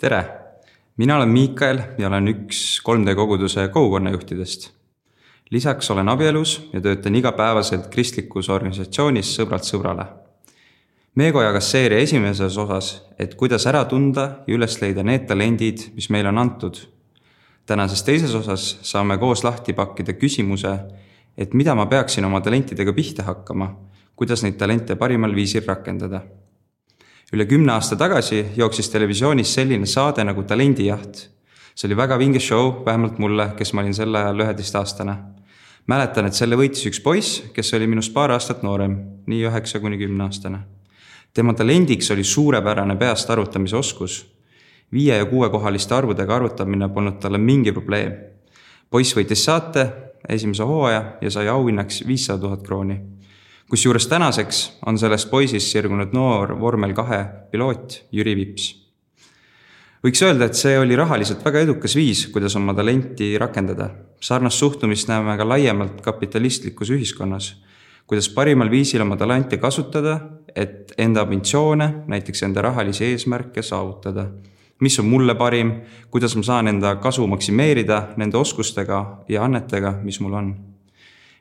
tere, mina olen Miikael ja olen üks 3D koguduse kogukonnajuhtidest. lisaks olen abielus ja töötan igapäevaselt kristlikus organisatsioonis Sõbralt sõbrale. Meego jagas seeria esimeses osas, et kuidas ära tunda ja üles leida need talendid, mis meile on antud. tänases teises osas saame koos lahti pakkida küsimuse, et mida ma peaksin oma talentidega pihta hakkama, kuidas neid talente parimal viisil rakendada üle kümne aasta tagasi jooksis televisioonis selline saade nagu Talendijaht. see oli väga vinge show, vähemalt mulle, kes ma olin sel ajal üheteistaastane. mäletan, et selle võitis üks poiss, kes oli minust paar aastat noorem, nii üheksa kuni kümneaastane. tema talendiks oli suurepärane peast arvutamise oskus. viie ja kuuekohaliste arvudega arvutamine polnud talle mingi probleem. poiss võitis saate, esimese hooaja ja sai auhinnaks viissada tuhat krooni kusjuures tänaseks on sellest poisist sirgunud noor vormel kahe piloot Jüri Vips. võiks öelda, et see oli rahaliselt väga edukas viis, kuidas oma talenti rakendada. sarnast suhtumist näeme ka laiemalt kapitalistlikus ühiskonnas, kuidas parimal viisil oma talenti kasutada, et enda ambitsioone, näiteks enda rahalisi eesmärke saavutada. mis on mulle parim, kuidas ma saan enda kasu maksimeerida nende oskustega ja annetega, mis mul on.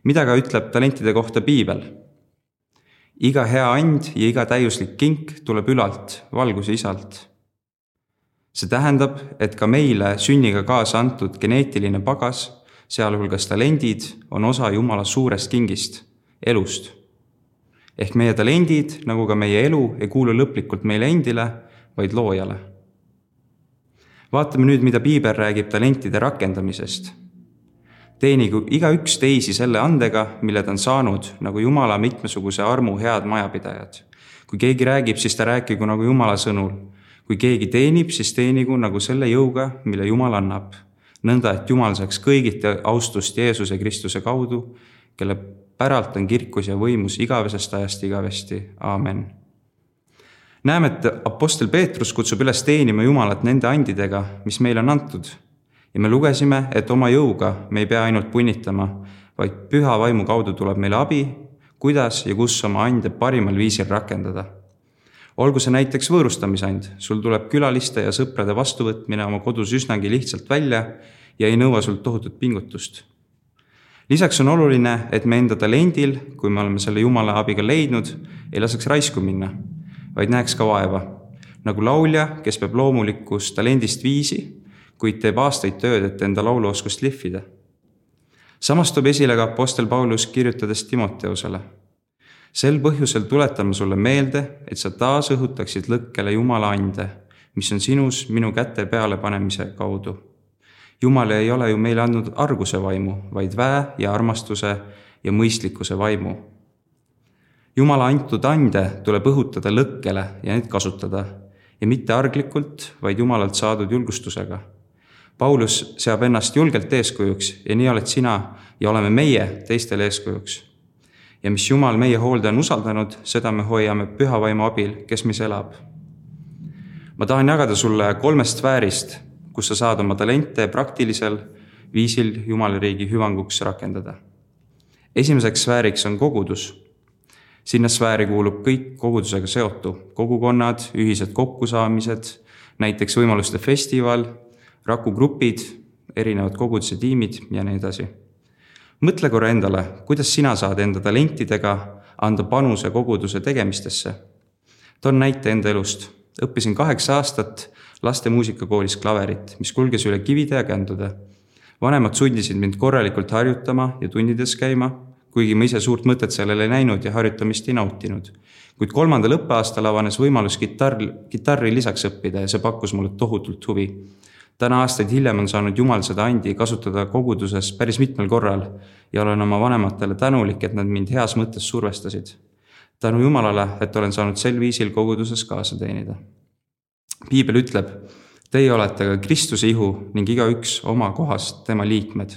mida ka ütleb talentide kohta piibel iga hea and ja iga täiuslik kink tuleb ülalt, valguse isalt. see tähendab, et ka meile sünniga kaasa antud geneetiline pagas, sealhulgas talendid, on osa Jumala suurest kingist, elust. ehk meie talendid, nagu ka meie elu, ei kuulu lõplikult meile endile, vaid loojale. vaatame nüüd, mida piibel räägib talentide rakendamisest teenigu igaüks teisi selle andega, mille ta on saanud, nagu Jumala mitmesuguse armu head majapidajad. kui keegi räägib, siis ta rääkigu nagu Jumala sõnul. kui keegi teenib, siis teenigu nagu selle jõuga, mille Jumal annab. nõnda, et Jumal saaks kõigiti austust Jeesuse Kristuse kaudu, kelle päralt on kirkus ja võimus igavesest ajast igavesti, aamen. näeme, et Apostel Peetrus kutsub üles teenima Jumalat nende andidega, mis meile on antud ja me lugesime, et oma jõuga me ei pea ainult punnitama, vaid püha vaimu kaudu tuleb meile abi, kuidas ja kus oma ande parimal viisil rakendada. olgu see näiteks võõrustamisand, sul tuleb külaliste ja sõprade vastuvõtmine oma kodus üsnagi lihtsalt välja ja ei nõua sult tohutut pingutust. lisaks on oluline, et me enda talendil, kui me oleme selle Jumala abiga leidnud, ei laseks raisku minna, vaid näeks ka vaeva. nagu laulja, kes peab loomulikust talendist viisi kuid teeb aastaid tööd, et enda lauluoskust lihvida. samas toob esile ka Apostel Paulus kirjutades Timoteusele. sel põhjusel tuletan ma sulle meelde, et sa taas õhutaksid lõkkele Jumala ande, mis on sinus minu käte pealepanemise kaudu. Jumal ei ole ju meile andnud arguse vaimu, vaid väe ja armastuse ja mõistlikkuse vaimu. Jumala antud ande tuleb õhutada lõkkele ja neid kasutada ja mitte arglikult, vaid Jumalalt saadud julgustusega Paulus seab ennast julgelt eeskujuks ja nii oled sina ja oleme meie teistele eeskujuks. ja mis Jumal meie hoolde on usaldanud, seda me hoiame püha vaimu abil, kes meis elab. ma tahan jagada sulle kolmest sfäärist, kus sa saad oma talente praktilisel viisil Jumala riigi hüvanguks rakendada. esimeseks sfääriks on kogudus. sinna sfääri kuulub kõik kogudusega seotu, kogukonnad, ühised kokkusaamised, näiteks võimaluste festival Raku grupid, erinevad koguduse tiimid ja nii edasi. mõtle korra endale, kuidas sina saad enda talentidega anda panuse koguduse tegemistesse. toon näite enda elust. õppisin kaheksa aastat laste muusikakoolis klaverit, mis kulges üle kivide ja kändude. vanemad sundisid mind korralikult harjutama ja tundides käima, kuigi ma ise suurt mõtet sellele ei näinud ja harjutamist ei nautinud. kuid kolmandal õppeaastal avanes võimalus kitarr, kitarri lisaks õppida ja see pakkus mulle tohutult huvi täna aastaid hiljem on saanud Jumal seda andi kasutada koguduses päris mitmel korral ja olen oma vanematele tänulik, et nad mind heas mõttes survestasid. tänu Jumalale, et olen saanud sel viisil koguduses kaasa teenida. piibel ütleb, teie olete ka Kristuse ihu ning igaüks oma kohast tema liikmed.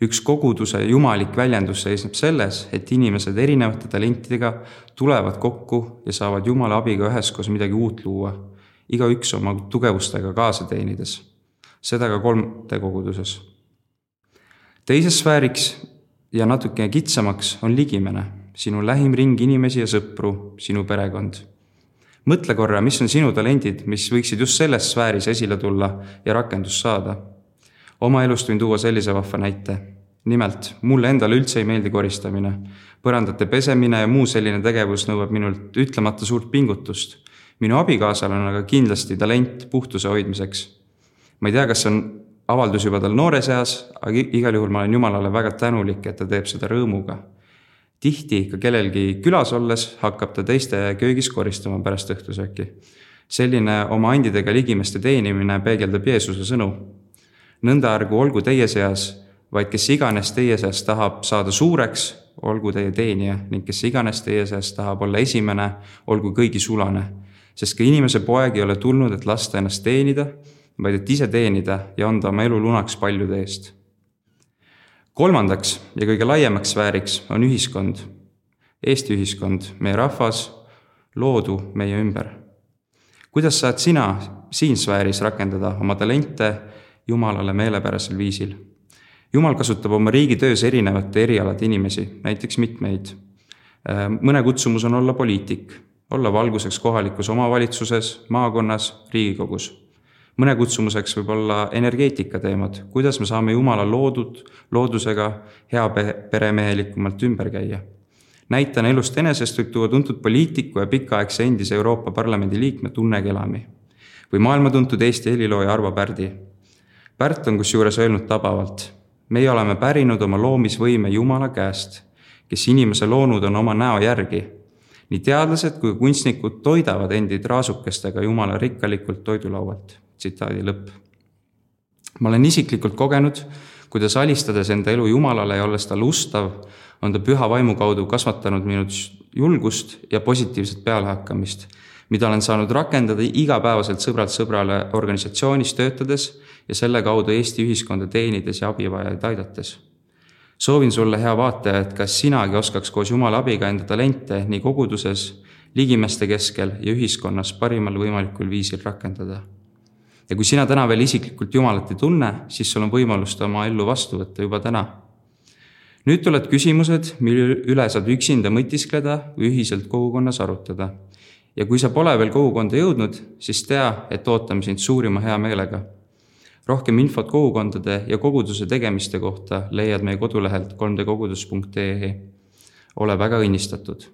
üks koguduse jumalik väljendus seisneb selles, et inimesed erinevate talentidega tulevad kokku ja saavad Jumala abiga üheskoos midagi uut luua igaüks oma tugevustega kaasa teenides, seda ka 3D koguduses. teises sfääriks ja natukene kitsamaks on ligimene, sinu lähim ring inimesi ja sõpru, sinu perekond. mõtle korra, mis on sinu talendid, mis võiksid just selles sfääris esile tulla ja rakendust saada. oma elust võin tuua sellise vahva näite. nimelt, mulle endale üldse ei meeldi koristamine. põrandate pesemine ja muu selline tegevus nõuab minult ütlemata suurt pingutust. Minu abikaasal on aga kindlasti talent puhtuse hoidmiseks. ma ei tea, kas see on avaldus juba tal noores eas, aga igal juhul ma olen Jumalale väga tänulik, et ta teeb seda rõõmuga tihti ka kellelgi külas olles hakkab ta teiste köögis koristama pärast õhtusööki. selline oma andidega ligimeste teenimine peegeldab Jeesuse sõnu. nõnda ärgu olgu teie seas, vaid kes iganes teie seas tahab saada suureks, olgu teie teenija ning kes iganes teie seas tahab olla esimene, olgu kõigi sulane. Sest ka inimese poeg ei ole tulnud, et lasta ennast teenida, vaid et ise teenida ja anda oma elu lunaks paljude eest kolmandaks ja kõige laiemaks sfääriks on ühiskond, Eesti ühiskond, meie rahvas, loodu meie ümber. kuidas saad sina siin sfääris rakendada oma talente Jumalale meelepärasel viisil? Jumal kasutab oma riigi töös erinevate erialade inimesi, näiteks mitmeid. mõne kutsumus on olla poliitik, olla valguseks kohalikus omavalitsuses, maakonnas, Riigikogus mõne kutsumuseks võib olla energeetikateemad, kuidas me saame Jumala loodud loodusega heaperemehelikumalt ümber käia. näitena elust enesest võib tuua tuntud poliitiku ja pikaaegse endise Euroopa Parlamendi liikme Tunne Kelami või maailmatuntud Eesti helilooja Arvo Pärdi. Pärt on kusjuures öelnud tabavalt, meie oleme pärinud oma loomisvõime Jumala käest, kes inimese loonud on oma näo järgi nii teadlased kui kunstnikud toidavad endid raasukestega Jumala rikkalikult toidulaualt tsitaadi lõpp. ma olen isiklikult kogenud, kuidas alistades enda elu Jumalale ja olles talle ustav, on ta püha vaimu kaudu kasvatanud minus julgust ja positiivset pealehakkamist, mida olen saanud rakendada igapäevaselt sõbralt sõbrale organisatsioonis töötades ja selle kaudu Eesti ühiskonda teenides ja abivajajaid aidates. Soovin sulle, hea vaataja, et kas sinagi oskaks koos Jumala abiga enda talente nii koguduses, ligimeste keskel ja ühiskonnas parimal võimalikul viisil rakendada ja kui sina täna veel isiklikult Jumalat ei tunne, siis sul on võimalus ta oma ellu vastu võtta juba täna. nüüd tulevad küsimused, mille üle saad üksinda mõtiskleda või ühiselt kogukonnas arutada. ja kui sa pole veel kogukonda jõudnud, siis tea, et ootame sind suurima heameelega. Rohkem infot kogukondade ja koguduse tegemiste kohta leiad meie kodulehelt 3dkogudus.ee. ole väga õnnistatud